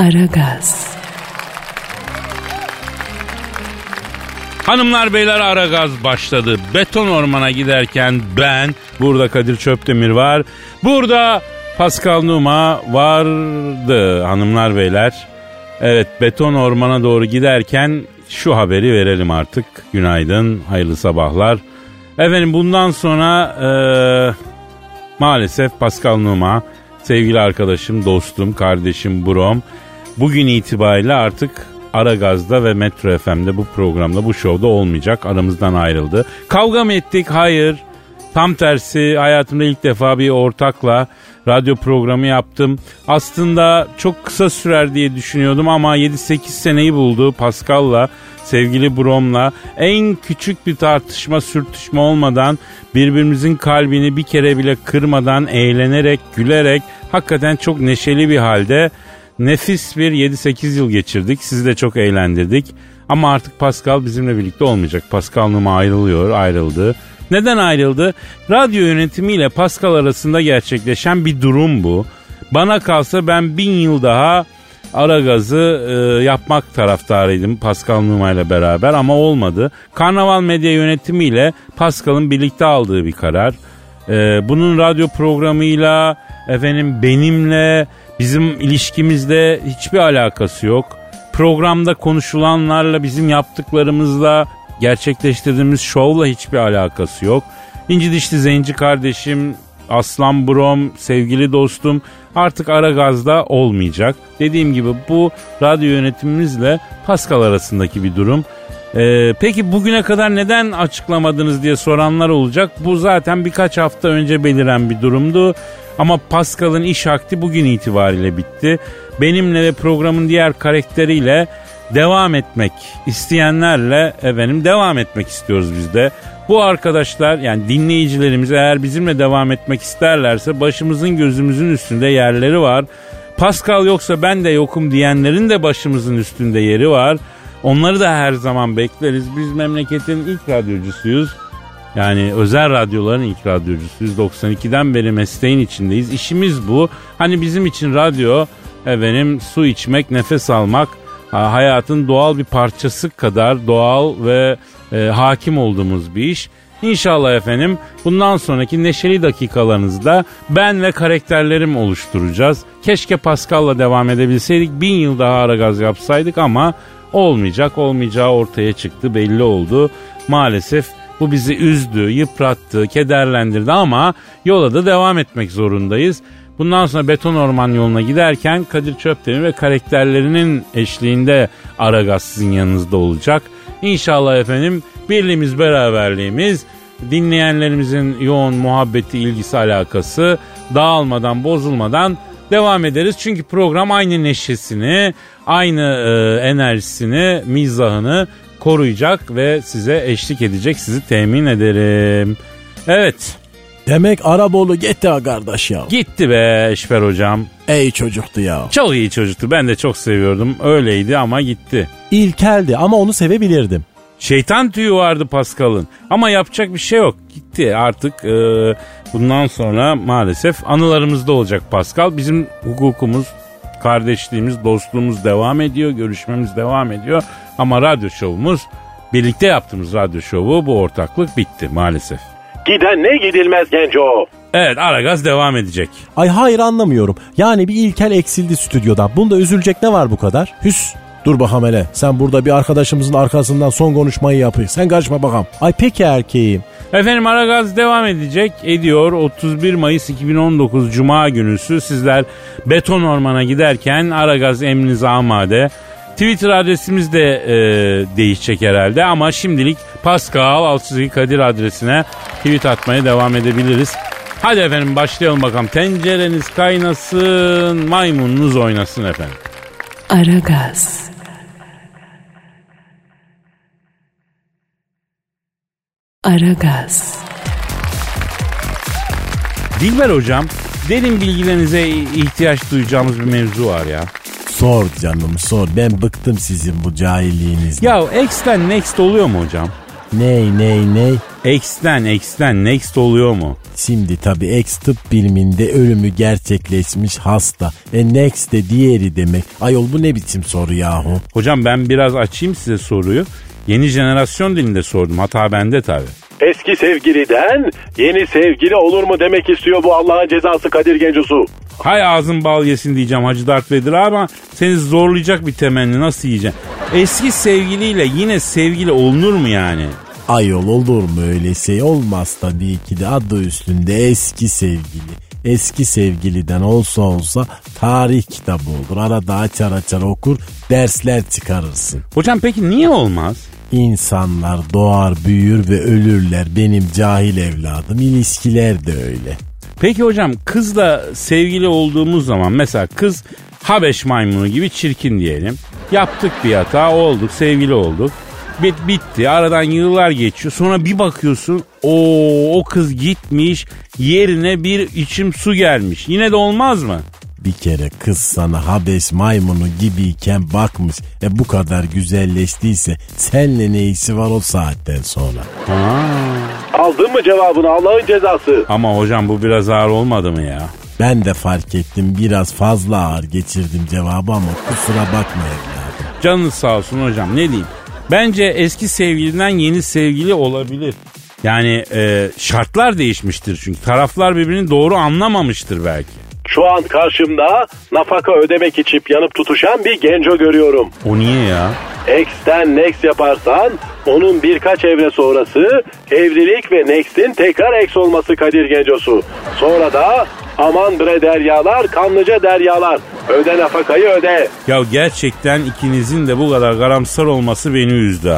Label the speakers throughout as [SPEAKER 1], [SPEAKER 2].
[SPEAKER 1] Aragaz.
[SPEAKER 2] Hanımlar beyler ara gaz başladı. Beton ormana giderken ben, burada Kadir Çöptemir var. Burada Pascal Numa vardı hanımlar beyler. Evet beton ormana doğru giderken şu haberi verelim artık. Günaydın, hayırlı sabahlar. Efendim bundan sonra eee, maalesef Pascal Numa, sevgili arkadaşım, dostum, kardeşim Brom bugün itibariyle artık Aragaz'da ve Metro FM'de bu programda bu şovda olmayacak. Aramızdan ayrıldı. Kavga mı ettik? Hayır. Tam tersi hayatımda ilk defa bir ortakla radyo programı yaptım. Aslında çok kısa sürer diye düşünüyordum ama 7-8 seneyi buldu Pascal'la, sevgili Brom'la. En küçük bir tartışma, sürtüşme olmadan birbirimizin kalbini bir kere bile kırmadan, eğlenerek, gülerek hakikaten çok neşeli bir halde nefis bir 7-8 yıl geçirdik. Sizi de çok eğlendirdik. Ama artık Pascal bizimle birlikte olmayacak. Pascal Numa ayrılıyor, ayrıldı. Neden ayrıldı? Radyo yönetimiyle Pascal arasında gerçekleşen bir durum bu. Bana kalsa ben bin yıl daha ara gazı e, yapmak taraftarıydım Pascal Numa ile beraber ama olmadı. Karnaval Medya yönetimiyle Pascal'ın birlikte aldığı bir karar. E, bunun radyo programıyla efendim benimle bizim ilişkimizde hiçbir alakası yok. Programda konuşulanlarla bizim yaptıklarımızla gerçekleştirdiğimiz şovla hiçbir alakası yok. İnci dişli zenci kardeşim Aslan Brom sevgili dostum artık ara gazda olmayacak. Dediğim gibi bu radyo yönetimimizle Pascal arasındaki bir durum. Ee, peki bugüne kadar neden açıklamadınız diye soranlar olacak. Bu zaten birkaç hafta önce beliren bir durumdu. Ama Pascal'ın iş akti bugün itibariyle bitti. Benimle ve programın diğer karakteriyle devam etmek isteyenlerle efendim devam etmek istiyoruz biz de. Bu arkadaşlar yani dinleyicilerimiz eğer bizimle devam etmek isterlerse başımızın gözümüzün üstünde yerleri var. Pascal yoksa ben de yokum diyenlerin de başımızın üstünde yeri var. Onları da her zaman bekleriz. Biz memleketin ilk radyocusuyuz. Yani özel radyoların ilk radyocusuyuz. 92'den beri mesleğin içindeyiz. İşimiz bu. Hani bizim için radyo efendim su içmek, nefes almak ha, hayatın doğal bir parçası kadar doğal ve e, hakim olduğumuz bir iş. İnşallah efendim bundan sonraki neşeli dakikalarınızda ben ve karakterlerim oluşturacağız. Keşke Pascal'la devam edebilseydik. Bin yıl daha ara gaz yapsaydık ama olmayacak. Olmayacağı ortaya çıktı belli oldu. Maalesef bu bizi üzdü, yıprattı, kederlendirdi ama yola da devam etmek zorundayız. Bundan sonra beton orman yoluna giderken Kadir Çöptemir ve karakterlerinin eşliğinde Aragaz sizin yanınızda olacak. İnşallah efendim birliğimiz beraberliğimiz dinleyenlerimizin yoğun muhabbeti ilgisi alakası dağılmadan bozulmadan devam ederiz. Çünkü program aynı neşesini aynı e, enerjisini mizahını koruyacak ve size eşlik edecek sizi temin ederim. Evet
[SPEAKER 3] Demek Araboğlu gitti ha kardeş ya.
[SPEAKER 2] gitti be Eşber hocam.
[SPEAKER 3] Ey çocuktu ya.
[SPEAKER 2] Çok iyi çocuktu ben de çok seviyordum öyleydi ama gitti.
[SPEAKER 3] İlkeldi ama onu sevebilirdim.
[SPEAKER 2] Şeytan tüyü vardı Pascal'ın. Ama yapacak bir şey yok. Gitti artık e, bundan sonra maalesef anılarımızda olacak Pascal. Bizim hukukumuz, kardeşliğimiz, dostluğumuz devam ediyor. Görüşmemiz devam ediyor. Ama radyo şovumuz, birlikte yaptığımız radyo şovu bu ortaklık bitti maalesef.
[SPEAKER 4] Giden ne gidilmez genco.
[SPEAKER 2] Evet Aragaz devam edecek.
[SPEAKER 3] Ay hayır anlamıyorum. Yani bir İlkel eksildi stüdyodan. Bunda üzülecek ne var bu kadar? Hüs. Dur bakalım hele. Sen burada bir arkadaşımızın arkasından son konuşmayı yapıyor. Sen karışma bakalım. Ay peki erkeğim.
[SPEAKER 2] Efendim Aragaz devam edecek. Ediyor 31 Mayıs 2019 Cuma günüsü sizler beton ormana giderken Aragaz emrinize amade. Twitter adresimiz de e, değişecek herhalde ama şimdilik Pascal Alçızı Kadir adresine tweet atmaya devam edebiliriz. Hadi efendim başlayalım bakalım. Tencereniz kaynasın, maymununuz oynasın efendim.
[SPEAKER 1] Aragaz. Aragaz.
[SPEAKER 2] Dilber hocam, derin bilgilerinize ihtiyaç duyacağımız bir mevzu var ya.
[SPEAKER 3] Sor canım sor. Ben bıktım sizin bu cahilliğinizden.
[SPEAKER 2] Ya X'ten next oluyor mu hocam?
[SPEAKER 3] Ney ney ney?
[SPEAKER 2] X'ten X'ten next oluyor mu?
[SPEAKER 3] Şimdi tabii ex tıp biliminde ölümü gerçekleşmiş hasta. E next de diğeri demek. Ayol bu ne biçim soru yahu?
[SPEAKER 2] Hocam ben biraz açayım size soruyu. Yeni jenerasyon dilinde sordum. Hata bende tabii.
[SPEAKER 4] Eski sevgiliden yeni sevgili olur mu demek istiyor bu Allah'ın cezası Kadir Gencosu.
[SPEAKER 2] Hay ağzın bal yesin diyeceğim Hacı Dert Vedir ama seni zorlayacak bir temenni nasıl yiyeceğim? Eski sevgiliyle yine sevgili olunur mu yani?
[SPEAKER 3] Ayol olur mu öyle şey? Olmaz tabii ki de adı üstünde eski sevgili. Eski sevgiliden olsa olsa tarih kitabı olur. Arada açar açar okur dersler çıkarırsın.
[SPEAKER 2] Hocam peki niye olmaz?
[SPEAKER 3] İnsanlar doğar, büyür ve ölürler. Benim cahil evladım. İlişkiler de öyle.
[SPEAKER 2] Peki hocam kızla sevgili olduğumuz zaman mesela kız Habeş maymunu gibi çirkin diyelim. Yaptık bir hata olduk sevgili olduk. Bit bitti aradan yıllar geçiyor sonra bir bakıyorsun o o kız gitmiş yerine bir içim su gelmiş. Yine de olmaz mı?
[SPEAKER 3] Bir kere kız sana Habeş maymunu gibiyken bakmış. E bu kadar güzelleştiyse senle ne işi var o saatten sonra?
[SPEAKER 2] Ha.
[SPEAKER 4] Aldın mı cevabını Allah'ın cezası?
[SPEAKER 2] Ama hocam bu biraz ağır olmadı mı ya?
[SPEAKER 3] Ben de fark ettim biraz fazla ağır geçirdim cevabı ama kusura bakma evladım.
[SPEAKER 2] Canınız sağ olsun hocam ne diyeyim. Bence eski sevgiliden yeni sevgili olabilir. Yani e, şartlar değişmiştir çünkü taraflar birbirini doğru anlamamıştır belki.
[SPEAKER 4] Şu an karşımda nafaka ödemek için yanıp tutuşan bir genco görüyorum.
[SPEAKER 2] O niye ya?
[SPEAKER 4] X'ten next yaparsan onun birkaç evre sonrası evlilik ve next'in tekrar X olması Kadir Gencosu. Sonra da aman bre deryalar kanlıca deryalar. Öde nafakayı öde.
[SPEAKER 2] Ya gerçekten ikinizin de bu kadar karamsar olması beni üzdü.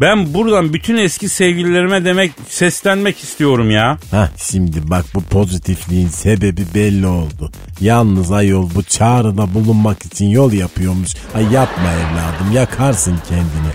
[SPEAKER 2] Ben buradan bütün eski sevgililerime demek seslenmek istiyorum ya.
[SPEAKER 3] Hah şimdi bak bu pozitifliğin sebebi belli oldu. Yalnız ayol bu çağrıda bulunmak için yol yapıyormuş. Ay yapma evladım yakarsın kendini.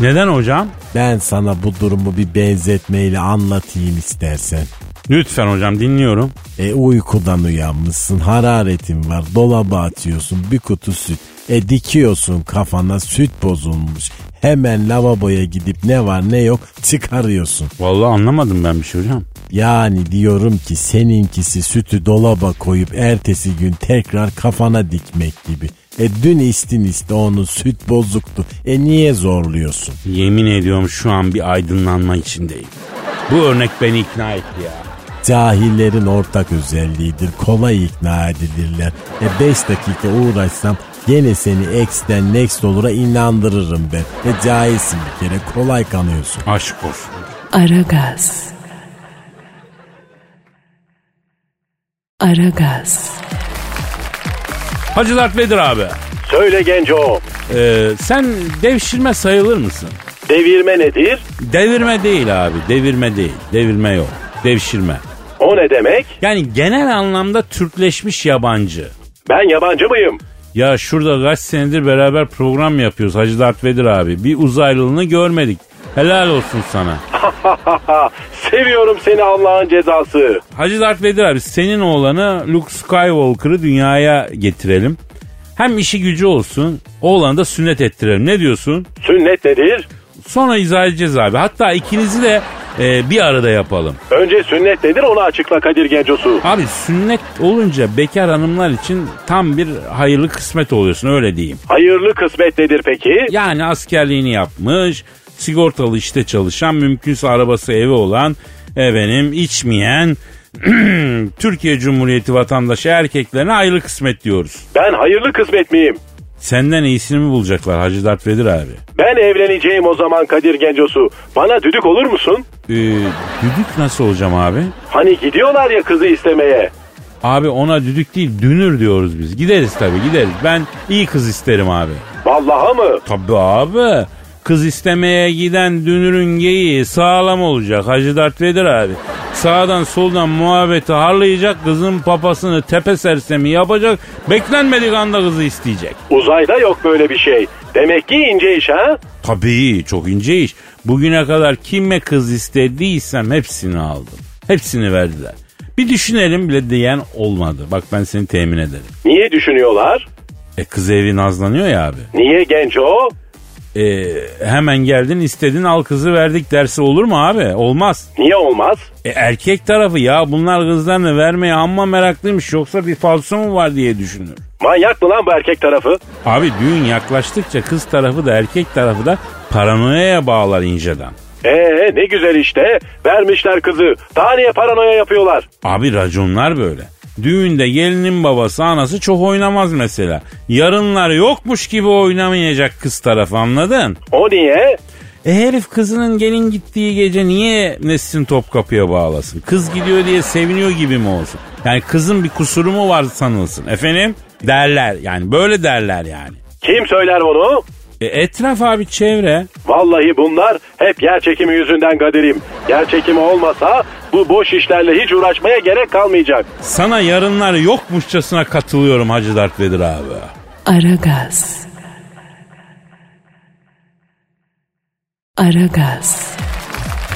[SPEAKER 2] Neden hocam?
[SPEAKER 3] Ben sana bu durumu bir benzetmeyle anlatayım istersen.
[SPEAKER 2] Lütfen hocam dinliyorum.
[SPEAKER 3] E uykudan uyanmışsın, hararetin var, dolaba atıyorsun bir kutu süt. E dikiyorsun kafana süt bozulmuş. Hemen lavaboya gidip ne var ne yok çıkarıyorsun.
[SPEAKER 2] Vallahi anlamadım ben bir şey hocam.
[SPEAKER 3] Yani diyorum ki seninkisi sütü dolaba koyup ertesi gün tekrar kafana dikmek gibi. E dün istin iste onun süt bozuktu. E niye zorluyorsun?
[SPEAKER 2] Yemin ediyorum şu an bir aydınlanma içindeyim. Bu örnek beni ikna etti ya.
[SPEAKER 3] Cahillerin ortak özelliğidir. Kolay ikna edilirler. E 5 dakika uğraşsam gene seni X'ten next olura inandırırım ben. E cahilsin bir kere kolay kanıyorsun.
[SPEAKER 2] Aşk olsun.
[SPEAKER 1] Aragaz. Aragaz.
[SPEAKER 2] Hacı Dert Vedir abi.
[SPEAKER 4] Söyle genco.
[SPEAKER 2] Ee, sen devşirme sayılır mısın?
[SPEAKER 4] Devirme nedir?
[SPEAKER 2] Devirme değil abi. Devirme değil. Devirme yok. Devşirme.
[SPEAKER 4] O ne demek?
[SPEAKER 2] Yani genel anlamda Türkleşmiş yabancı.
[SPEAKER 4] Ben yabancı mıyım?
[SPEAKER 2] Ya şurada kaç senedir beraber program yapıyoruz Hacı Dert Vedir abi. Bir uzaylılığını görmedik. Helal olsun sana.
[SPEAKER 4] Seviyorum seni Allah'ın cezası.
[SPEAKER 2] Hacı Dert Vedir abi senin oğlanı Luke Skywalker'ı dünyaya getirelim. Hem işi gücü olsun oğlanı da sünnet ettirelim. Ne diyorsun?
[SPEAKER 4] Sünnet nedir?
[SPEAKER 2] Sonra izah edeceğiz abi. Hatta ikinizi de e, bir arada yapalım.
[SPEAKER 4] Önce sünnet nedir onu açıkla Kadir Gencosu.
[SPEAKER 2] Abi sünnet olunca bekar hanımlar için tam bir hayırlı kısmet oluyorsun öyle diyeyim.
[SPEAKER 4] Hayırlı kısmet nedir peki?
[SPEAKER 2] Yani askerliğini yapmış, sigortalı işte çalışan, mümkünse arabası evi olan, efendim içmeyen, Türkiye Cumhuriyeti vatandaşı erkeklerine hayırlı kısmet diyoruz.
[SPEAKER 4] Ben hayırlı kısmet miyim?
[SPEAKER 2] Senden iyisini mi bulacaklar Hacı Dert Vedir abi?
[SPEAKER 4] Ben evleneceğim o zaman Kadir Gencosu. Bana düdük olur musun?
[SPEAKER 2] Ee, düdük nasıl olacağım abi?
[SPEAKER 4] Hani gidiyorlar ya kızı istemeye.
[SPEAKER 2] Abi ona düdük değil dünür diyoruz biz. Gideriz tabii gideriz. Ben iyi kız isterim abi.
[SPEAKER 4] Vallaha mı?
[SPEAKER 2] Tabii abi. Kız istemeye giden dünürün geyiği sağlam olacak Hacı Dert Vedir abi. Sağdan soldan muhabbeti harlayacak kızın papasını tepe sersemi yapacak. Beklenmedik anda kızı isteyecek.
[SPEAKER 4] Uzayda yok böyle bir şey. Demek ki ince iş ha?
[SPEAKER 2] Tabii çok ince iş. Bugüne kadar kime kız istediysem hepsini aldım. Hepsini verdiler. Bir düşünelim bile diyen olmadı. Bak ben seni temin ederim.
[SPEAKER 4] Niye düşünüyorlar?
[SPEAKER 2] E kız evi nazlanıyor ya abi.
[SPEAKER 4] Niye Genco?
[SPEAKER 2] E, hemen geldin istedin al kızı verdik dersi olur mu abi? Olmaz.
[SPEAKER 4] Niye olmaz?
[SPEAKER 2] E, erkek tarafı ya bunlar kızlarını vermeye amma meraklıymış yoksa bir falso mu var diye düşünür.
[SPEAKER 4] Manyak mı lan bu erkek tarafı?
[SPEAKER 2] Abi düğün yaklaştıkça kız tarafı da erkek tarafı da paranoyaya bağlar inceden.
[SPEAKER 4] Ee ne güzel işte. Vermişler kızı. Daha niye paranoya yapıyorlar?
[SPEAKER 2] Abi raconlar böyle. Düğünde gelinin babası anası çok oynamaz mesela. Yarınlar yokmuş gibi oynamayacak kız tarafı anladın?
[SPEAKER 4] O niye?
[SPEAKER 2] E herif kızının gelin gittiği gece niye Nesrin Topkapı'ya bağlasın? Kız gidiyor diye seviniyor gibi mi olsun? Yani kızın bir kusuru mu var sanılsın? Efendim? Derler yani böyle derler yani.
[SPEAKER 4] Kim söyler onu?
[SPEAKER 2] E etraf abi çevre.
[SPEAKER 4] Vallahi bunlar hep yer çekimi yüzünden Kadir'im. Yer çekimi olmasa bu boş işlerle hiç uğraşmaya gerek kalmayacak.
[SPEAKER 2] Sana yarınlar yokmuşçasına katılıyorum Hacı Dert Vedir abi.
[SPEAKER 1] Aragaz. Aragaz.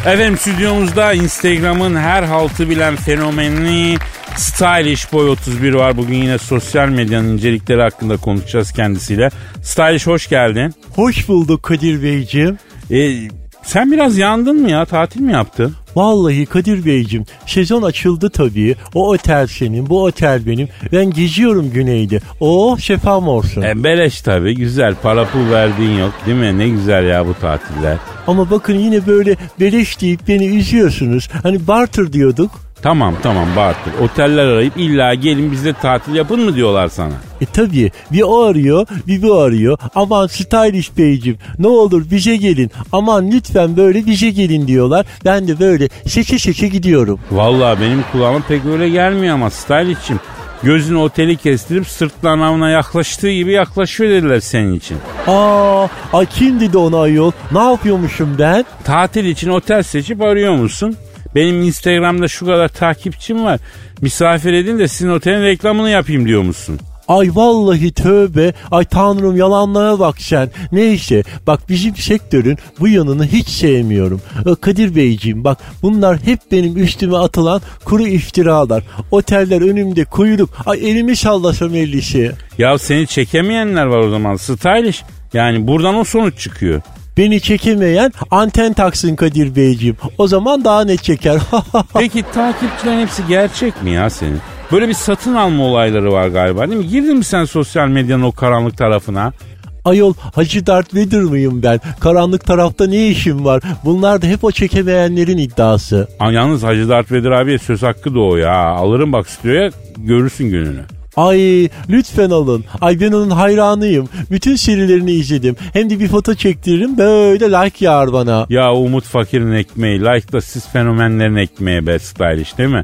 [SPEAKER 2] Efendim stüdyomuzda Instagram'ın her haltı bilen fenomeni Stylish Boy 31 var. Bugün yine sosyal medyanın incelikleri hakkında konuşacağız kendisiyle. Stylish hoş geldin.
[SPEAKER 5] Hoş bulduk Kadir Beyciğim.
[SPEAKER 2] E, sen biraz yandın mı ya? Tatil mi yaptın?
[SPEAKER 5] Vallahi Kadir Beyciğim sezon açıldı tabii. O otel senin, bu otel benim. Ben geziyorum güneyde. Oh şefam olsun.
[SPEAKER 2] E, beleş tabii. Güzel. Para pul verdiğin yok. Değil mi? Ne güzel ya bu tatiller.
[SPEAKER 5] Ama bakın yine böyle beleş deyip beni üzüyorsunuz. Hani barter diyorduk.
[SPEAKER 2] Tamam tamam Bartır. Oteller arayıp illa gelin bizde tatil yapın mı diyorlar sana.
[SPEAKER 5] E tabii bir o arıyor bir bu arıyor. Aman stylish beyciğim ne olur bize gelin. Aman lütfen böyle bize gelin diyorlar. Ben de böyle seçe seçe gidiyorum.
[SPEAKER 2] Vallahi benim kulağıma pek öyle gelmiyor ama Stylish'im. Gözünü oteli kestirip sırtlan avına yaklaştığı gibi yaklaşıyor dediler senin için.
[SPEAKER 5] Aa, ay kim dedi ona ayol? Ne yapıyormuşum ben?
[SPEAKER 2] Tatil için otel seçip arıyor musun? Benim Instagram'da şu kadar takipçim var. Misafir edin de sizin otelin reklamını yapayım diyor musun?
[SPEAKER 5] Ay vallahi tövbe. Ay tanrım yalanlara bak sen. Neyse bak bizim sektörün bu yanını hiç sevmiyorum. Kadir Beyciğim bak bunlar hep benim üstüme atılan kuru iftiralar. Oteller önümde kuyruk. Ay elimi sallasam ellisi.
[SPEAKER 2] Ya seni çekemeyenler var o zaman. Stylish. Yani buradan o sonuç çıkıyor.
[SPEAKER 5] Beni çekemeyen anten taksın Kadir Beyciğim. O zaman daha ne çeker?
[SPEAKER 2] Peki takipçilerin hepsi gerçek mi ya senin? Böyle bir satın alma olayları var galiba değil mi? Girdin mi sen sosyal medyanın o karanlık tarafına?
[SPEAKER 5] Ayol Hacı Darth Vader mıyım ben? Karanlık tarafta ne işim var? Bunlar da hep o çekemeyenlerin iddiası.
[SPEAKER 2] Aa, yalnız Hacı Dert Vedir abiye söz hakkı doğuyor ya. Alırım bak stüdyoya görürsün gününü.
[SPEAKER 5] Ay lütfen alın. Ay ben onun hayranıyım. Bütün serilerini izledim. Hem de bir foto çektiririm böyle like yağar bana.
[SPEAKER 2] Ya Umut Fakir'in ekmeği, like da siz fenomenlerin ekmeği be stylish değil mi?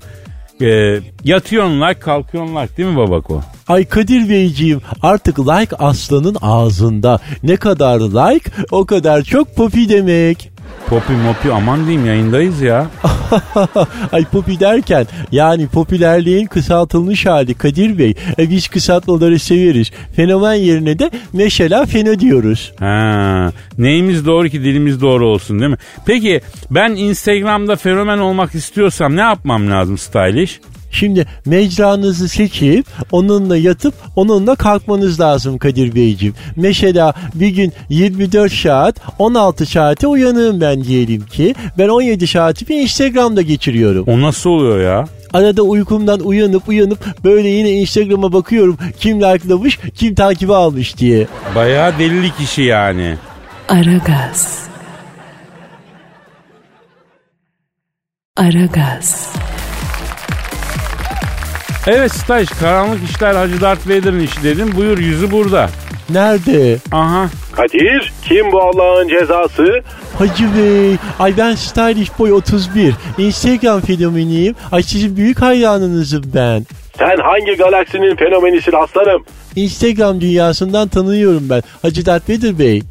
[SPEAKER 2] Ee, yatıyorsun like, kalkıyorsun like değil mi babako?
[SPEAKER 5] Ay Kadir Beyciğim artık like aslanın ağzında. Ne kadar like o kadar çok popi demek.
[SPEAKER 2] Popi mopi aman diyeyim yayındayız ya.
[SPEAKER 5] Ay popi derken yani popülerliğin kısaltılmış hali Kadir Bey. E, biz kısaltmaları severiz. Fenomen yerine de mesela feno diyoruz.
[SPEAKER 2] Ha, neyimiz doğru ki dilimiz doğru olsun değil mi? Peki ben Instagram'da fenomen olmak istiyorsam ne yapmam lazım stylish?
[SPEAKER 5] Şimdi mecranızı seçip onunla yatıp onunla kalkmanız lazım Kadir Beyciğim. Mesela bir gün 24 saat 16 saate uyanığım ben diyelim ki. Ben 17 saatimi Instagram'da geçiriyorum.
[SPEAKER 2] O nasıl oluyor ya?
[SPEAKER 5] Arada uykumdan uyanıp uyanıp böyle yine Instagram'a bakıyorum kim likelamış kim takibi almış diye.
[SPEAKER 2] Bayağı delilik işi yani.
[SPEAKER 1] Aragaz. Aragaz.
[SPEAKER 2] Evet Staj karanlık işler Hacı Dert Vader'ın işi dedim. Buyur yüzü burada.
[SPEAKER 5] Nerede?
[SPEAKER 2] Aha.
[SPEAKER 4] Kadir kim bu Allah'ın cezası?
[SPEAKER 5] Hacı Bey, ay ben Stylish Boy 31. Instagram fenomeniyim. Ay sizin büyük hayranınızım ben.
[SPEAKER 4] Sen hangi galaksinin fenomenisin aslanım?
[SPEAKER 5] Instagram dünyasından tanıyorum ben. Hacı Dert Vedir Bey.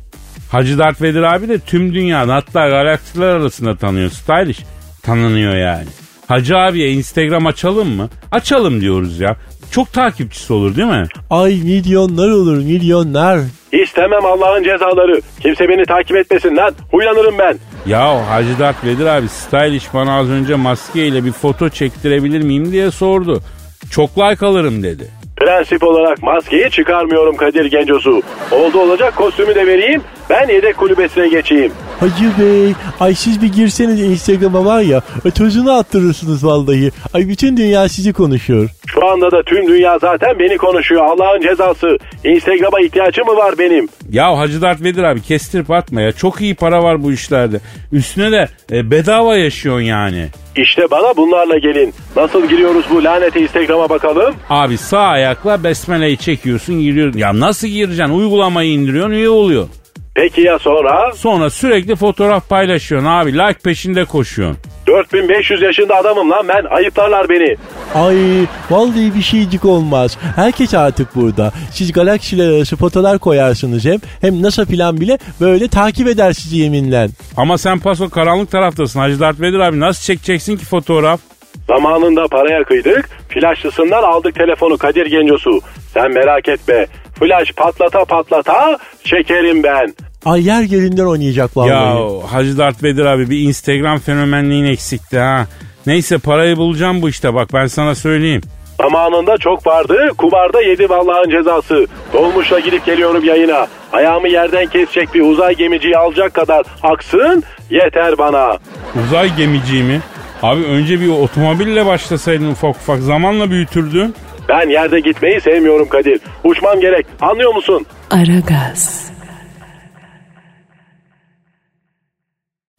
[SPEAKER 2] Hacı Dert Vedir abi de tüm dünyada hatta galaksiler arasında tanıyor. Stylish tanınıyor yani. Hacı abiye Instagram açalım mı? Açalım diyoruz ya. Çok takipçisi olur değil mi?
[SPEAKER 5] Ay milyonlar olur milyonlar.
[SPEAKER 4] İstemem Allah'ın cezaları. Kimse beni takip etmesin lan. Huylanırım ben.
[SPEAKER 2] Ya Hacı Dert Vedir abi stylish bana az önce maskeyle bir foto çektirebilir miyim diye sordu. Çok like alırım dedi.
[SPEAKER 4] Prensip olarak maskeyi çıkarmıyorum Kadir Gencosu. Oldu olacak kostümü de vereyim. Ben yedek kulübesine geçeyim.
[SPEAKER 5] Hacı Bey, ay siz bir girseniz Instagram'a var ya, e, tozunu attırırsınız vallahi. Ay bütün dünya sizi konuşuyor.
[SPEAKER 4] Şu anda da tüm dünya zaten beni konuşuyor. Allah'ın cezası. Instagram'a ihtiyacım mı var benim?
[SPEAKER 2] Ya Hacı Dert Vedir abi kestirip atma ya. Çok iyi para var bu işlerde. Üstüne de e, bedava yaşıyorsun yani.
[SPEAKER 4] İşte bana bunlarla gelin. Nasıl giriyoruz bu lanete Instagram'a bakalım?
[SPEAKER 2] Abi sağ ayakla besmeleyi çekiyorsun giriyorsun. Ya nasıl gireceksin? Uygulamayı indiriyorsun üye oluyor.
[SPEAKER 4] Peki ya sonra?
[SPEAKER 2] Sonra sürekli fotoğraf paylaşıyorsun abi. Like peşinde koşuyorsun.
[SPEAKER 4] 4500 yaşında adamım lan ben. Ayıplarlar beni.
[SPEAKER 5] Ay vallahi bir şeycik olmaz. Herkes artık burada. Siz galaksiler arası fotolar koyarsınız hem. Hem NASA filan bile böyle takip eder sizi yeminle.
[SPEAKER 2] Ama sen paso karanlık taraftasın Hacı Dert Vedir abi. Nasıl çekeceksin ki fotoğraf?
[SPEAKER 4] Zamanında paraya kıydık. Flaşlısından aldık telefonu Kadir Gencosu. Sen merak etme. Flaş patlata patlata çekerim ben.
[SPEAKER 5] Ay yer yerinden oynayacak vallahi.
[SPEAKER 2] Ya Hacı Dert Vedir abi bir Instagram fenomenliğin eksikti ha. Neyse parayı bulacağım bu işte bak ben sana söyleyeyim.
[SPEAKER 4] Zamanında çok vardı. Kumarda yedi Allah'ın cezası. Dolmuşla gidip geliyorum yayına. Ayağımı yerden kesecek bir uzay gemiciyi alacak kadar aksın yeter bana.
[SPEAKER 2] Uzay gemiciği mi? Abi önce bir otomobille başlasaydın ufak ufak zamanla büyütürdün.
[SPEAKER 4] Ben yerde gitmeyi sevmiyorum Kadir. Uçmam gerek. Anlıyor musun?
[SPEAKER 1] Aragaz.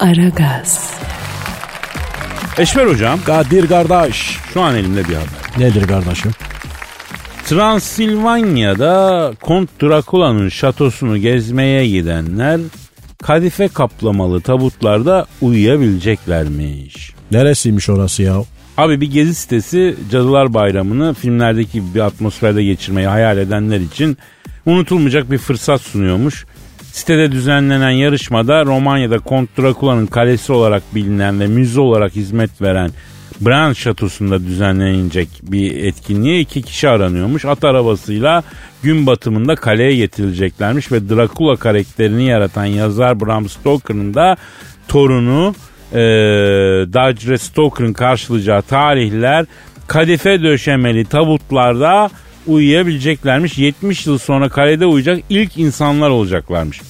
[SPEAKER 1] Aragaz.
[SPEAKER 2] Eşver hocam
[SPEAKER 3] Kadir kardeş.
[SPEAKER 2] şu an elimde bir haber.
[SPEAKER 3] Nedir kardeşim?
[SPEAKER 2] Transilvanya'da Kont Drakula'nın şatosunu gezmeye gidenler kadife kaplamalı tabutlarda uyuyabileceklermiş.
[SPEAKER 3] Neresiymiş orası ya?
[SPEAKER 2] Abi bir gezi sitesi Cadılar Bayramı'nı filmlerdeki bir atmosferde geçirmeyi hayal edenler için unutulmayacak bir fırsat sunuyormuş. Sitede düzenlenen yarışmada Romanya'da Kont Drakula'nın kalesi olarak bilinen ve müze olarak hizmet veren Bran Şatosu'nda düzenlenecek bir etkinliğe iki kişi aranıyormuş. At arabasıyla gün batımında kaleye getirileceklermiş ve Drakula karakterini yaratan yazar Bram Stoker'ın da torunu e, Dodge Stoker'ın karşılayacağı tarihler kadife döşemeli tabutlarda uyuyabileceklermiş. 70 yıl sonra kalede uyuyacak ilk insanlar olacaklarmış.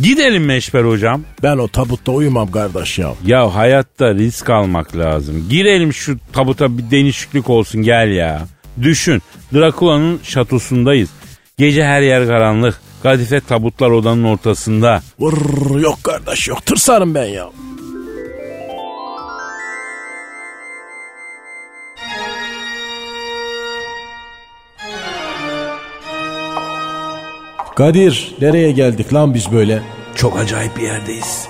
[SPEAKER 2] Gidelim Meşber hocam.
[SPEAKER 3] Ben o tabutta uyumam kardeş ya.
[SPEAKER 2] Ya hayatta risk almak lazım. Girelim şu tabuta bir değişiklik olsun gel ya. Düşün Drakula'nın şatosundayız. Gece her yer karanlık. Kadife tabutlar odanın ortasında.
[SPEAKER 3] Vır, yok kardeş yok tırsarım ben ya. Kadir nereye geldik lan biz böyle?
[SPEAKER 2] Çok acayip bir yerdeyiz.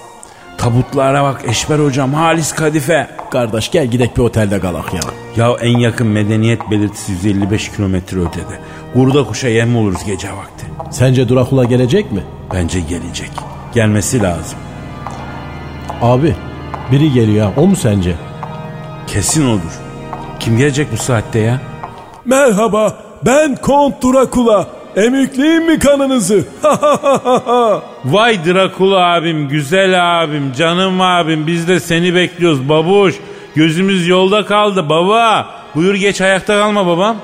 [SPEAKER 2] Tabutlara bak Eşber hocam halis kadife.
[SPEAKER 3] Kardeş gel gidek bir otelde kalak ya.
[SPEAKER 2] Ya en yakın medeniyet belirtisi 155 kilometre ötede. Kurda kuşa yem oluruz gece vakti.
[SPEAKER 3] Sence Drakula gelecek mi?
[SPEAKER 2] Bence gelecek. Gelmesi lazım.
[SPEAKER 3] Abi biri geliyor ha o mu sence?
[SPEAKER 2] Kesin odur. Kim gelecek bu saatte ya?
[SPEAKER 6] Merhaba ben Kont Drakula. Emükleyeyim mi kanınızı?
[SPEAKER 2] Vay Drakula abim, güzel abim, canım abim biz de seni bekliyoruz babuş. Gözümüz yolda kaldı baba. Buyur geç ayakta kalma babam.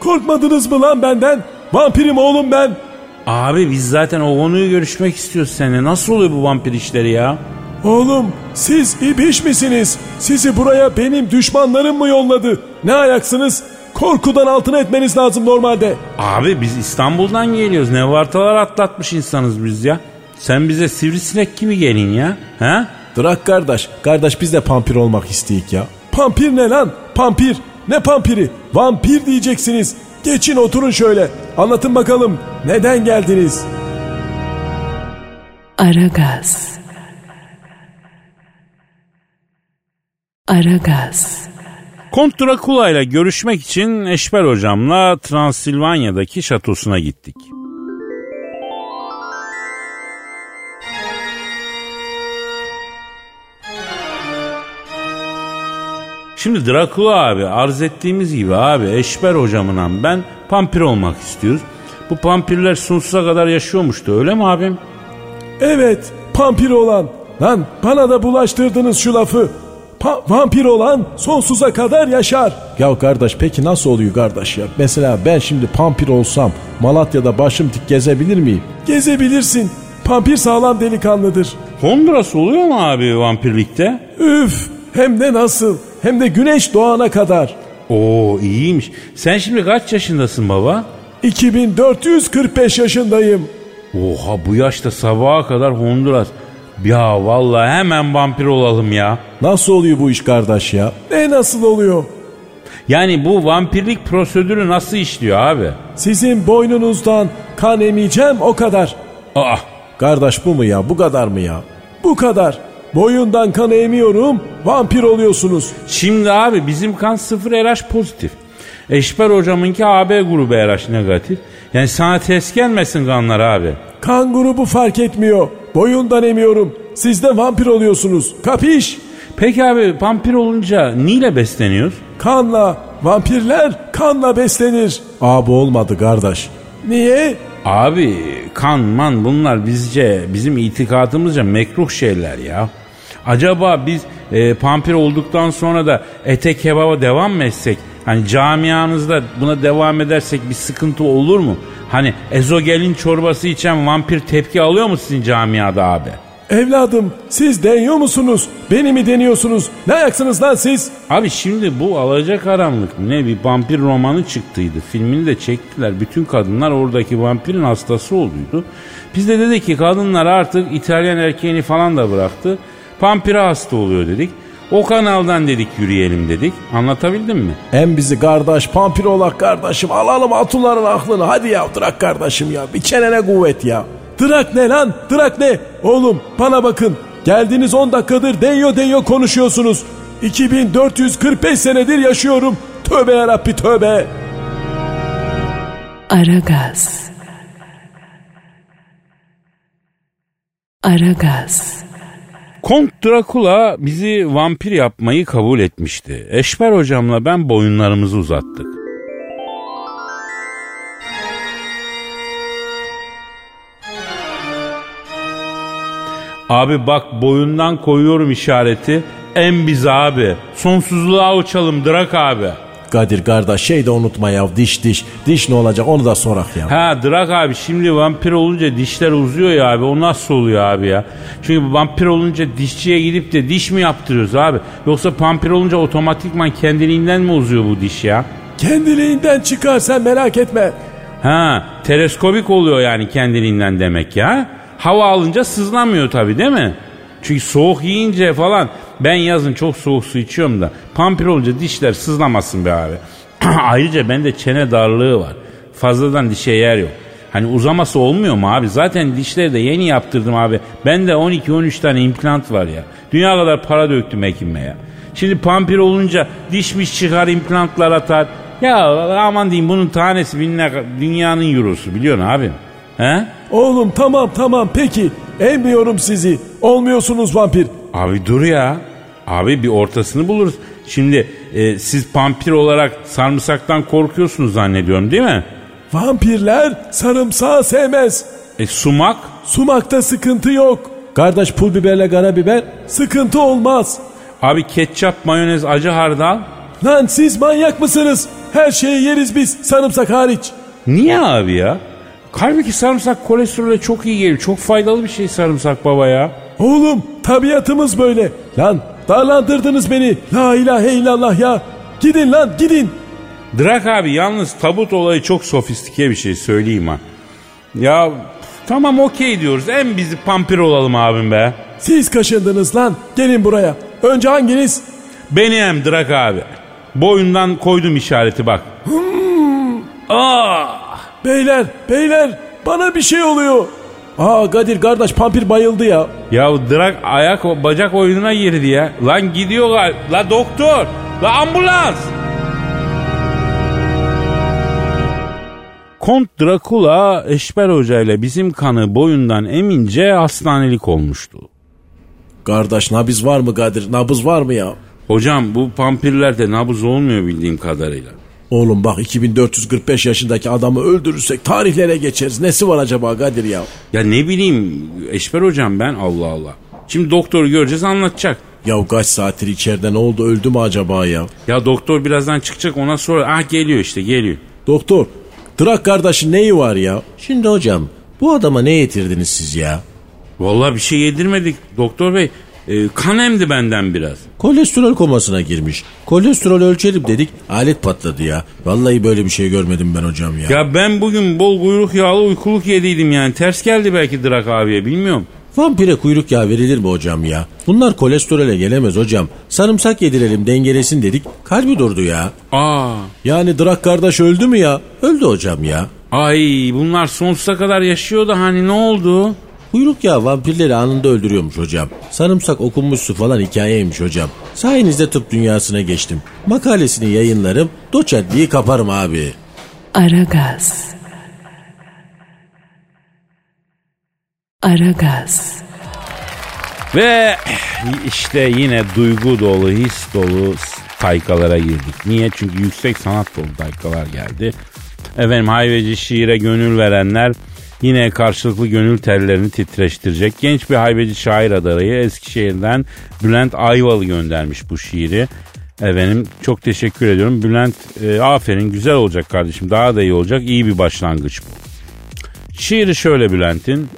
[SPEAKER 6] Korkmadınız mı lan benden? Vampirim oğlum ben.
[SPEAKER 2] Abi biz zaten o konuyu görüşmek istiyoruz seninle. Nasıl oluyor bu vampir işleri ya?
[SPEAKER 6] Oğlum siz ibiş misiniz? Sizi buraya benim düşmanlarım mı yolladı? Ne ayaksınız? Korkudan altına etmeniz lazım normalde.
[SPEAKER 2] Abi biz İstanbul'dan geliyoruz. Ne vartalar atlatmış insanız biz ya. Sen bize sivrisinek kimi gelin ya? Ha?
[SPEAKER 3] Drak kardeş. Kardeş biz de pampir olmak isteyik ya.
[SPEAKER 6] Pampir ne lan? Pampir. Ne pampiri? Vampir diyeceksiniz. Geçin oturun şöyle. Anlatın bakalım. Neden geldiniz?
[SPEAKER 1] Aragaz. Aragaz.
[SPEAKER 2] Kont Drakula ile görüşmek için Eşber hocamla Transilvanya'daki şatosuna gittik. Şimdi Drakula abi arz ettiğimiz gibi abi Eşber hocamla ben pampir olmak istiyoruz. Bu pampirler sonsuza kadar yaşıyormuştu öyle mi abim?
[SPEAKER 6] Evet, pampir olan. Lan bana da bulaştırdınız şu lafı. Pa- vampir olan sonsuza kadar yaşar.
[SPEAKER 3] Ya kardeş peki nasıl oluyor kardeş ya? Mesela ben şimdi pampir olsam Malatya'da başım dik gezebilir miyim?
[SPEAKER 6] Gezebilirsin. Pampir sağlam delikanlıdır.
[SPEAKER 2] Honduras oluyor mu abi vampirlikte?
[SPEAKER 6] Üf hem de nasıl hem de güneş doğana kadar.
[SPEAKER 2] Oo iyiymiş. Sen şimdi kaç yaşındasın baba?
[SPEAKER 6] 2445 yaşındayım.
[SPEAKER 2] Oha bu yaşta sabaha kadar Honduras. Ya vallahi hemen vampir olalım ya.
[SPEAKER 3] Nasıl oluyor bu iş kardeş ya?
[SPEAKER 6] Ne nasıl oluyor?
[SPEAKER 2] Yani bu vampirlik prosedürü nasıl işliyor abi?
[SPEAKER 6] Sizin boynunuzdan kan emeceğim o kadar.
[SPEAKER 2] Aa
[SPEAKER 3] Kardeş bu mu ya? Bu kadar mı ya?
[SPEAKER 6] Bu kadar. Boyundan kan emiyorum, vampir oluyorsunuz.
[SPEAKER 2] şimdi abi bizim kan sıfır RH pozitif. Eşber hocamınki AB grubu RH negatif. Yani sana test gelmesin kanlar abi.
[SPEAKER 6] Kan grubu fark etmiyor. Boyundan emiyorum. Siz de vampir oluyorsunuz. Kapiş?
[SPEAKER 2] Peki abi vampir olunca neyle besleniyoruz?
[SPEAKER 6] Kanla. Vampirler kanla beslenir.
[SPEAKER 3] Abi olmadı kardeş.
[SPEAKER 6] Niye?
[SPEAKER 2] Abi kan man bunlar bizce bizim itikadımızca mekruh şeyler ya. Acaba biz e, pampir olduktan sonra da ete kebaba devam mı etsek? Hani camianızda buna devam edersek bir sıkıntı olur mu? Hani ezogelin çorbası içen vampir tepki alıyor mu sizin camiada abi?
[SPEAKER 6] Evladım siz deniyor musunuz? Beni mi deniyorsunuz? Ne ayaksınız lan siz?
[SPEAKER 2] Abi şimdi bu alacakaranlık mı ne bir vampir romanı çıktıydı. Filmini de çektiler. Bütün kadınlar oradaki vampirin hastası olduydu. Biz de dedik ki kadınlar artık İtalyan erkeğini falan da bıraktı. Vampire hasta oluyor dedik. O kanaldan dedik yürüyelim dedik. Anlatabildim mi?
[SPEAKER 3] Hem bizi kardeş pampir olak kardeşim alalım atuların aklını hadi ya bırak kardeşim ya bir çenene kuvvet ya.
[SPEAKER 6] Drak ne lan? Drak ne? Oğlum bana bakın. Geldiniz 10 dakikadır deyo deyo konuşuyorsunuz. 2445 senedir yaşıyorum. Tövbe yarabbi tövbe.
[SPEAKER 1] Aragaz. Aragaz.
[SPEAKER 2] Kont Drakula bizi vampir yapmayı kabul etmişti. Eşber hocamla ben boyunlarımızı uzattık. Abi bak boyundan koyuyorum işareti. En biz abi. Sonsuzluğa uçalım Drak abi.
[SPEAKER 3] Kadir kardeş şey de unutma ya diş diş. Diş ne olacak onu da sorak ya.
[SPEAKER 2] Ha Drak abi şimdi vampir olunca dişler uzuyor ya abi o nasıl oluyor abi ya? Çünkü vampir olunca dişçiye gidip de diş mi yaptırıyoruz abi? Yoksa vampir olunca otomatikman kendiliğinden mi uzuyor bu diş ya?
[SPEAKER 6] Kendiliğinden çıkar sen merak etme.
[SPEAKER 2] Ha teleskobik oluyor yani kendiliğinden demek ya. Hava alınca sızlamıyor tabii değil mi? Çünkü soğuk yiyince falan ben yazın çok soğuk su içiyorum da pampir olunca dişler sızlamasın be abi. Ayrıca bende çene darlığı var. Fazladan dişe yer yok. Hani uzaması olmuyor mu abi? Zaten dişleri de yeni yaptırdım abi. Bende 12-13 tane implant var ya. Dünya kadar para döktüm hekime ya. Şimdi pampir olunca dişmiş çıkar implantlar atar. Ya aman diyeyim bunun tanesi binler, dünyanın eurosu biliyorsun abi. He?
[SPEAKER 6] Oğlum tamam tamam peki. Emmiyorum sizi. Olmuyorsunuz vampir.
[SPEAKER 2] Abi dur ya. Abi bir ortasını buluruz. Şimdi e, siz pampir olarak sarımsaktan korkuyorsunuz zannediyorum değil mi?
[SPEAKER 6] Vampirler sarımsağı sevmez.
[SPEAKER 2] E sumak?
[SPEAKER 6] Sumakta sıkıntı yok.
[SPEAKER 3] Kardeş pul biberle karabiber
[SPEAKER 6] Sıkıntı olmaz.
[SPEAKER 2] Abi ketçap, mayonez, acı hardal.
[SPEAKER 6] Lan siz manyak mısınız? Her şeyi yeriz biz sarımsak hariç.
[SPEAKER 2] Niye abi ya? Halbuki sarımsak kolesterole çok iyi gelir. Çok faydalı bir şey sarımsak baba ya.
[SPEAKER 6] Oğlum tabiatımız böyle. Lan darlandırdınız beni. La ilahe illallah ya. Gidin lan gidin.
[SPEAKER 2] Drak abi yalnız tabut olayı çok sofistike bir şey söyleyeyim ha. Ya tamam okey diyoruz. En bizi pampir olalım abim be.
[SPEAKER 6] Siz kaşındınız lan. Gelin buraya. Önce hanginiz?
[SPEAKER 2] Benim Drak abi. Boyundan koydum işareti bak. Aa!
[SPEAKER 6] Beyler beyler bana bir şey oluyor.
[SPEAKER 3] Aa Kadir kardeş pampir bayıldı ya.
[SPEAKER 2] Ya Drak ayak bacak oyununa girdi ya. Lan gidiyor gal. La doktor. La ambulans. Kont Drakula Eşber Hoca ile bizim kanı boyundan emince hastanelik olmuştu.
[SPEAKER 3] Kardeş nabız var mı Kadir? Nabız var mı ya?
[SPEAKER 2] Hocam bu pampirlerde nabız olmuyor bildiğim kadarıyla.
[SPEAKER 3] Oğlum bak 2445 yaşındaki adamı öldürürsek tarihlere geçeriz. Nesi var acaba Kadir ya?
[SPEAKER 2] Ya ne bileyim Eşber hocam ben Allah Allah. Şimdi doktoru göreceğiz anlatacak.
[SPEAKER 3] Ya kaç saattir içeride ne oldu öldü mü acaba ya?
[SPEAKER 2] Ya doktor birazdan çıkacak ona sonra ah geliyor işte geliyor.
[SPEAKER 3] Doktor Drak kardeşin neyi var ya? Şimdi hocam bu adama ne getirdiniz siz ya?
[SPEAKER 2] Vallahi bir şey yedirmedik doktor bey. E, kan emdi benden biraz.
[SPEAKER 7] Kolesterol komasına girmiş. Kolesterol ölçelim dedik. Alet patladı ya. Vallahi böyle bir şey görmedim ben hocam ya.
[SPEAKER 2] Ya ben bugün bol kuyruk yağlı uykuluk yediydim yani. Ters geldi belki Drak abiye bilmiyorum.
[SPEAKER 7] Vampire kuyruk yağı verilir mi hocam ya? Bunlar kolesterole gelemez hocam. Sarımsak yedirelim dengelesin dedik. Kalbi durdu ya.
[SPEAKER 2] Aa,
[SPEAKER 7] Yani Drak kardeş öldü mü ya? Öldü hocam ya.
[SPEAKER 2] ay bunlar sonsuza kadar yaşıyor da hani ne oldu?
[SPEAKER 7] Kuyruk yağı vampirleri anında öldürüyormuş hocam. Sarımsak okunmuş su falan hikayeymiş hocam. Sayenizde tıp dünyasına geçtim. Makalesini yayınlarım, doçentliği kaparım abi.
[SPEAKER 1] Aragaz. Aragaz.
[SPEAKER 2] Ve işte yine duygu dolu, his dolu taykalara girdik. Niye? Çünkü yüksek sanat dolu taykalar geldi. Efendim hayveci şiire gönül verenler yine karşılıklı gönül tellerini titreştirecek. Genç bir hayveci şair adayı Eskişehir'den Bülent Ayvalı göndermiş bu şiiri. Efendim çok teşekkür ediyorum. Bülent e, aferin güzel olacak kardeşim. Daha da iyi olacak. İyi bir başlangıç bu. Şiiri şöyle Bülent'in.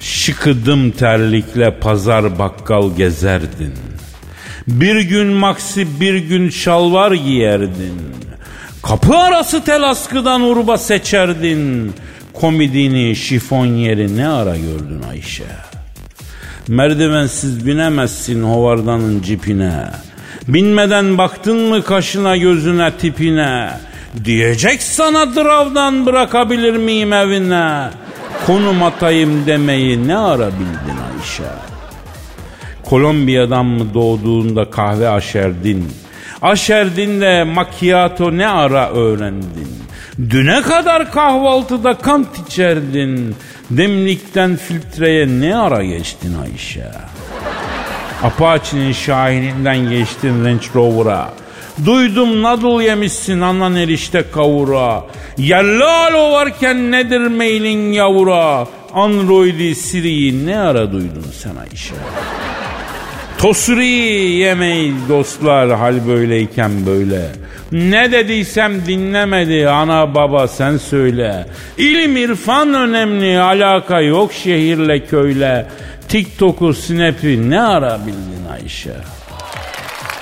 [SPEAKER 2] Şıkıdım terlikle pazar bakkal gezerdin. Bir gün maksi bir gün şalvar giyerdin. Kapı arası tel askıdan urba seçerdin. Komidini şifon yeri ne ara gördün Ayşe? Merdivensiz binemezsin hovardanın cipine. Binmeden baktın mı kaşına gözüne tipine. Diyecek sana dravdan bırakabilir miyim evine? Konum atayım demeyi ne ara bildin Ayşe? Kolombiya'dan mı doğduğunda kahve aşerdin? Aşerdin de macchiato ne ara öğrendin? Düne kadar kahvaltıda kant içerdin. Demlikten filtreye ne ara geçtin Ayşe? Apache'nin Şahin'inden geçtin Range Rover'a. Duydum nadıl yemişsin anan erişte kavura. Yellalo varken nedir mailin yavura? Android'i Siri'yi ne ara duydun sen Ayşe? Tosuri yemeyiz dostlar hal böyleyken böyle. Ne dediysem dinlemedi ana baba sen söyle. İlim irfan önemli alaka yok şehirle köyle. TikTok'u Snap'i ne ara bildin Ayşe?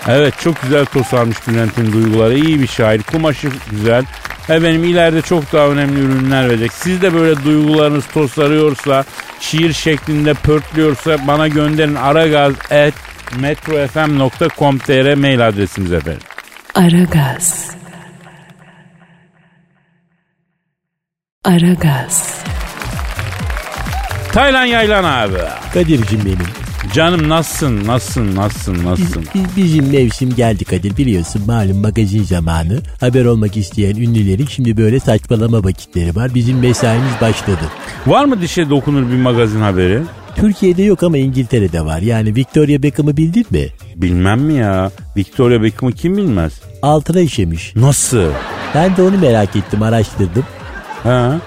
[SPEAKER 2] Evet çok güzel tosarmış Bülent'in duyguları. İyi bir şair. Kumaşı güzel. Efendim ileride çok daha önemli ürünler verecek. Siz de böyle duygularınız tosarıyorsa, şiir şeklinde pörtlüyorsa bana gönderin aragaz at metrofm.com.tr mail adresimiz efendim.
[SPEAKER 1] Aragaz. Aragaz.
[SPEAKER 2] Taylan Yaylan abi.
[SPEAKER 5] Kadir'cim benim.
[SPEAKER 2] Canım nasılsın, nasılsın, nasılsın, nasılsın?
[SPEAKER 5] Biz- Bizim mevsim geldi Kadir biliyorsun malum magazin zamanı. Haber olmak isteyen ünlülerin şimdi böyle saçmalama vakitleri var. Bizim mesaimiz başladı.
[SPEAKER 2] Var mı dişe dokunur bir magazin haberi?
[SPEAKER 5] Türkiye'de yok ama İngiltere'de var. Yani Victoria Beckham'ı bildin mi?
[SPEAKER 2] Bilmem mi ya? Victoria Beckham'ı kim bilmez?
[SPEAKER 5] Altına işemiş.
[SPEAKER 2] Nasıl?
[SPEAKER 5] Ben de onu merak ettim araştırdım.
[SPEAKER 2] Ha?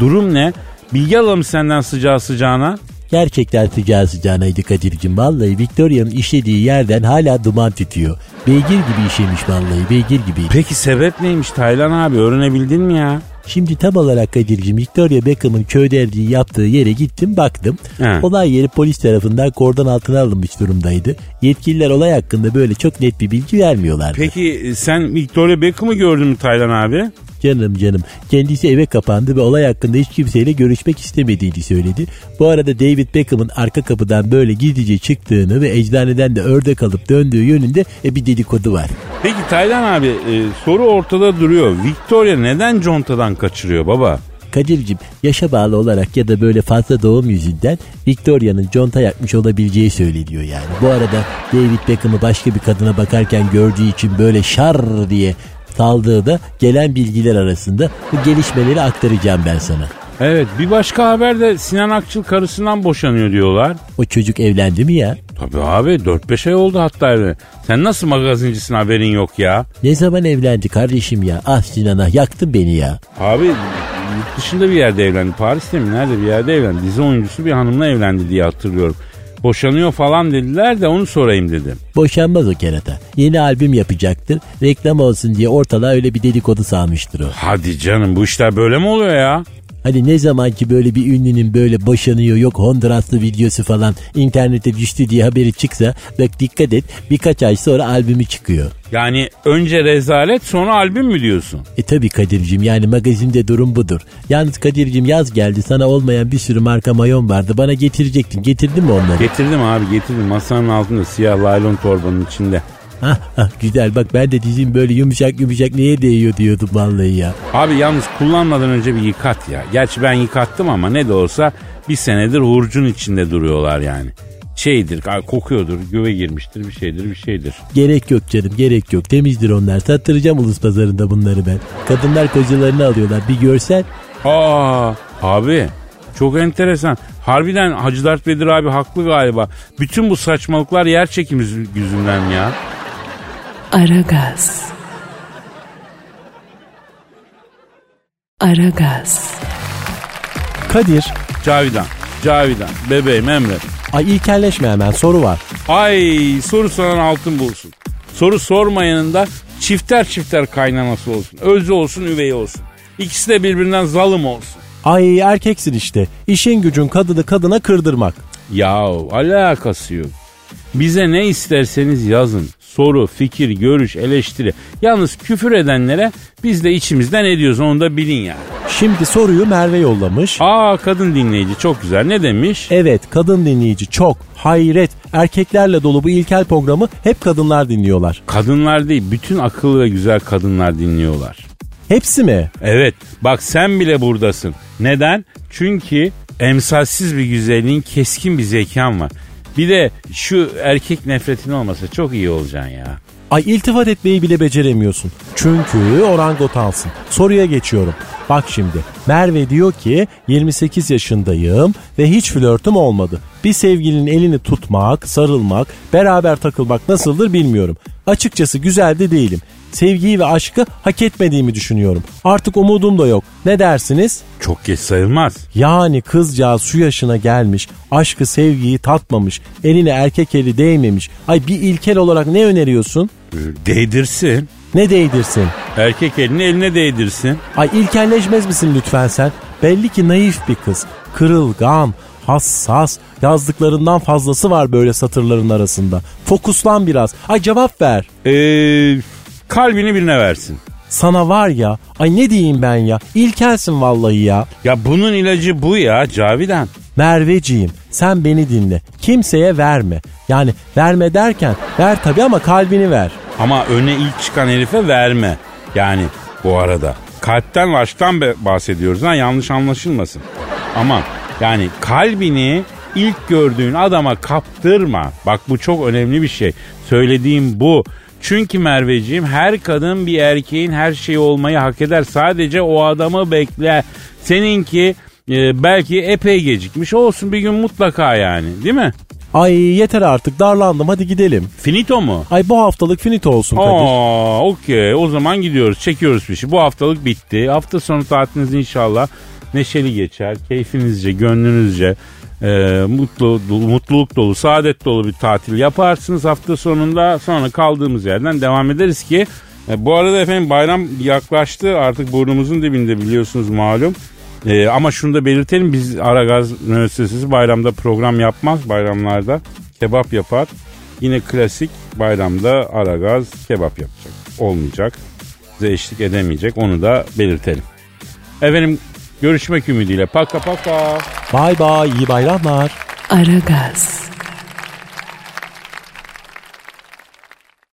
[SPEAKER 2] Durum ne? Bilgi alalım senden sıcağı sıcağına.
[SPEAKER 5] Gerçekten sıcağı sıcağınaydı Kadir'cim. Vallahi Victoria'nın işlediği yerden hala duman tütüyor. Beygir gibi işemiş vallahi beygir gibi.
[SPEAKER 2] Peki sebep neymiş Taylan abi öğrenebildin mi ya?
[SPEAKER 5] Şimdi tam olarak Kadir'cim Victoria Beckham'ın köyderdiği yaptığı yere gittim baktım.
[SPEAKER 2] He.
[SPEAKER 5] Olay yeri polis tarafından kordon altına alınmış durumdaydı. Yetkililer olay hakkında böyle çok net bir bilgi vermiyorlardı.
[SPEAKER 2] Peki sen Victoria Beckham'ı gördün mü Taylan abi?
[SPEAKER 5] Canım canım. Kendisi eve kapandı ve olay hakkında hiç kimseyle görüşmek istemediğini söyledi. Bu arada David Beckham'ın arka kapıdan böyle gizlice çıktığını ve eczaneden de ördek alıp döndüğü yönünde e, bir dedikodu var.
[SPEAKER 2] Peki Taylan abi e, soru ortada duruyor. Victoria neden contadan kaçırıyor baba?
[SPEAKER 5] Kadir'cim yaşa bağlı olarak ya da böyle fazla doğum yüzünden Victoria'nın conta yakmış olabileceği söyleniyor yani. Bu arada David Beckham'ı başka bir kadına bakarken gördüğü için böyle şar diye saldığı da gelen bilgiler arasında bu gelişmeleri aktaracağım ben sana.
[SPEAKER 2] Evet bir başka haber de Sinan Akçıl karısından boşanıyor diyorlar.
[SPEAKER 5] O çocuk evlendi mi ya?
[SPEAKER 2] Tabii abi 4-5 ay oldu hatta evlen. Sen nasıl magazincisin haberin yok ya?
[SPEAKER 5] Ne zaman evlendi kardeşim ya? Ah Sinan'a yaktın beni ya.
[SPEAKER 2] Abi yurt dışında bir yerde evlendi. Paris'te mi nerede bir yerde evlendi. Dizi oyuncusu bir hanımla evlendi diye hatırlıyorum. Boşanıyor falan dediler de onu sorayım dedim.
[SPEAKER 5] Boşanmaz o kerata. Yeni albüm yapacaktır. Reklam olsun diye ortalığa öyle bir dedikodu salmıştır o.
[SPEAKER 2] Hadi canım bu işler böyle mi oluyor ya?
[SPEAKER 3] Hani ne zaman ki böyle bir ünlünün böyle boşanıyor yok Honduraslı videosu falan internete düştü diye haberi çıksa bak dikkat et birkaç ay sonra albümü çıkıyor.
[SPEAKER 2] Yani önce rezalet sonra albüm mü diyorsun?
[SPEAKER 3] E tabi Kadir'cim yani magazinde durum budur. Yalnız Kadir'cim yaz geldi sana olmayan bir sürü marka mayon vardı bana getirecektin getirdin mi onları?
[SPEAKER 2] Getirdim abi getirdim masanın altında siyah laylon torbanın içinde.
[SPEAKER 3] Hah, hah, güzel bak ben de dizim böyle yumuşak yumuşak neye değiyor diyordum vallahi ya.
[SPEAKER 2] Abi yalnız kullanmadan önce bir yıkat ya. Gerçi ben yıkattım ama ne de olsa bir senedir hurcun içinde duruyorlar yani. Şeydir kokuyordur güve girmiştir bir şeydir bir şeydir.
[SPEAKER 3] Gerek yok canım gerek yok temizdir onlar sattıracağım ulus pazarında bunları ben. Kadınlar kocalarını alıyorlar bir görsen.
[SPEAKER 2] Aa abi çok enteresan. Harbiden Hacı Dert Bedir abi haklı galiba. Bütün bu saçmalıklar yer çekimi yüzünden ya.
[SPEAKER 1] Aragaz. Aragaz.
[SPEAKER 5] Kadir,
[SPEAKER 2] Cavidan, Cavidan, bebeğim Emre.
[SPEAKER 5] ay ilkelleşme hemen soru var.
[SPEAKER 2] Ay soru soran altın bulsun. Soru sormayanın da çifter çifter kaynaması olsun. Özü olsun üvey olsun. İkisi de birbirinden zalim olsun.
[SPEAKER 5] Ay erkeksin işte. İşin gücün kadını kadına kırdırmak.
[SPEAKER 2] Yahu alakası yok. Bize ne isterseniz yazın. Soru, fikir, görüş, eleştiri. Yalnız küfür edenlere biz de içimizden ediyoruz onu da bilin yani.
[SPEAKER 5] Şimdi soruyu Merve yollamış.
[SPEAKER 2] Aa kadın dinleyici çok güzel. Ne demiş?
[SPEAKER 5] Evet kadın dinleyici çok. Hayret. Erkeklerle dolu bu ilkel programı hep kadınlar dinliyorlar.
[SPEAKER 2] Kadınlar değil bütün akıllı ve güzel kadınlar dinliyorlar.
[SPEAKER 5] Hepsi mi?
[SPEAKER 2] Evet bak sen bile buradasın. Neden? Çünkü emsalsiz bir güzelliğin keskin bir zekan var. Bir de şu erkek nefretin olmasa çok iyi olacaksın ya.
[SPEAKER 5] Ay iltifat etmeyi bile beceremiyorsun. Çünkü orangotansın. Soruya geçiyorum. Bak şimdi Merve diyor ki 28 yaşındayım ve hiç flörtüm olmadı. Bir sevgilinin elini tutmak, sarılmak, beraber takılmak nasıldır bilmiyorum. Açıkçası güzel de değilim. Sevgiyi ve aşkı hak etmediğimi düşünüyorum. Artık umudum da yok. Ne dersiniz?
[SPEAKER 2] Çok geç sayılmaz.
[SPEAKER 5] Yani kızcağız şu yaşına gelmiş, aşkı sevgiyi tatmamış, eline erkek eli değmemiş. Ay bir ilkel olarak ne öneriyorsun?
[SPEAKER 2] Ee, Değdirsin.
[SPEAKER 5] Ne değdirsin?
[SPEAKER 2] Erkek elini eline değdirsin.
[SPEAKER 5] Ay ilkelleşmez misin lütfen sen? Belli ki naif bir kız. Kırılgan, hassas, yazdıklarından fazlası var böyle satırların arasında. Fokuslan biraz. Ay cevap ver.
[SPEAKER 2] Ee, kalbini birine versin.
[SPEAKER 5] Sana var ya, ay ne diyeyim ben ya, ilkelsin vallahi ya.
[SPEAKER 2] Ya bunun ilacı bu ya Cavidan.
[SPEAKER 5] Merveciğim sen beni dinle. Kimseye verme. Yani verme derken ver tabii ama kalbini ver.
[SPEAKER 2] Ama öne ilk çıkan herife verme. Yani bu arada kalpten ve aşktan bahsediyoruz ha yanlış anlaşılmasın. Aman yani kalbini ilk gördüğün adama kaptırma. Bak bu çok önemli bir şey. Söylediğim bu. Çünkü Merveciğim her kadın bir erkeğin her şeyi olmayı hak eder. Sadece o adamı bekle. Seninki e, belki epey gecikmiş olsun bir gün mutlaka yani değil mi?
[SPEAKER 5] Ay yeter artık darlandım hadi gidelim.
[SPEAKER 2] Finito mu?
[SPEAKER 5] Ay bu haftalık finito olsun Kadir.
[SPEAKER 2] Aa, okey. O zaman gidiyoruz. Çekiyoruz fişi. Bu haftalık bitti. Hafta sonu tatiliniz inşallah neşeli geçer. Keyfinizce, gönlünüzce e, mutlu, mutluluk dolu, saadet dolu bir tatil yaparsınız hafta sonunda. Sonra kaldığımız yerden devam ederiz ki e, bu arada efendim bayram yaklaştı. Artık burnumuzun dibinde biliyorsunuz malum. E, ama şunu da belirtelim biz Aragaz Müessesesi bayramda program yapmaz bayramlarda. Kebap yapar. Yine klasik bayramda Aragaz kebap yapacak. Olmayacak. Size eşlik edemeyecek. Onu da belirtelim. Efendim görüşmek ümidiyle. Paka paka.
[SPEAKER 5] Bay bay iyi bayramlar.
[SPEAKER 1] Aragaz.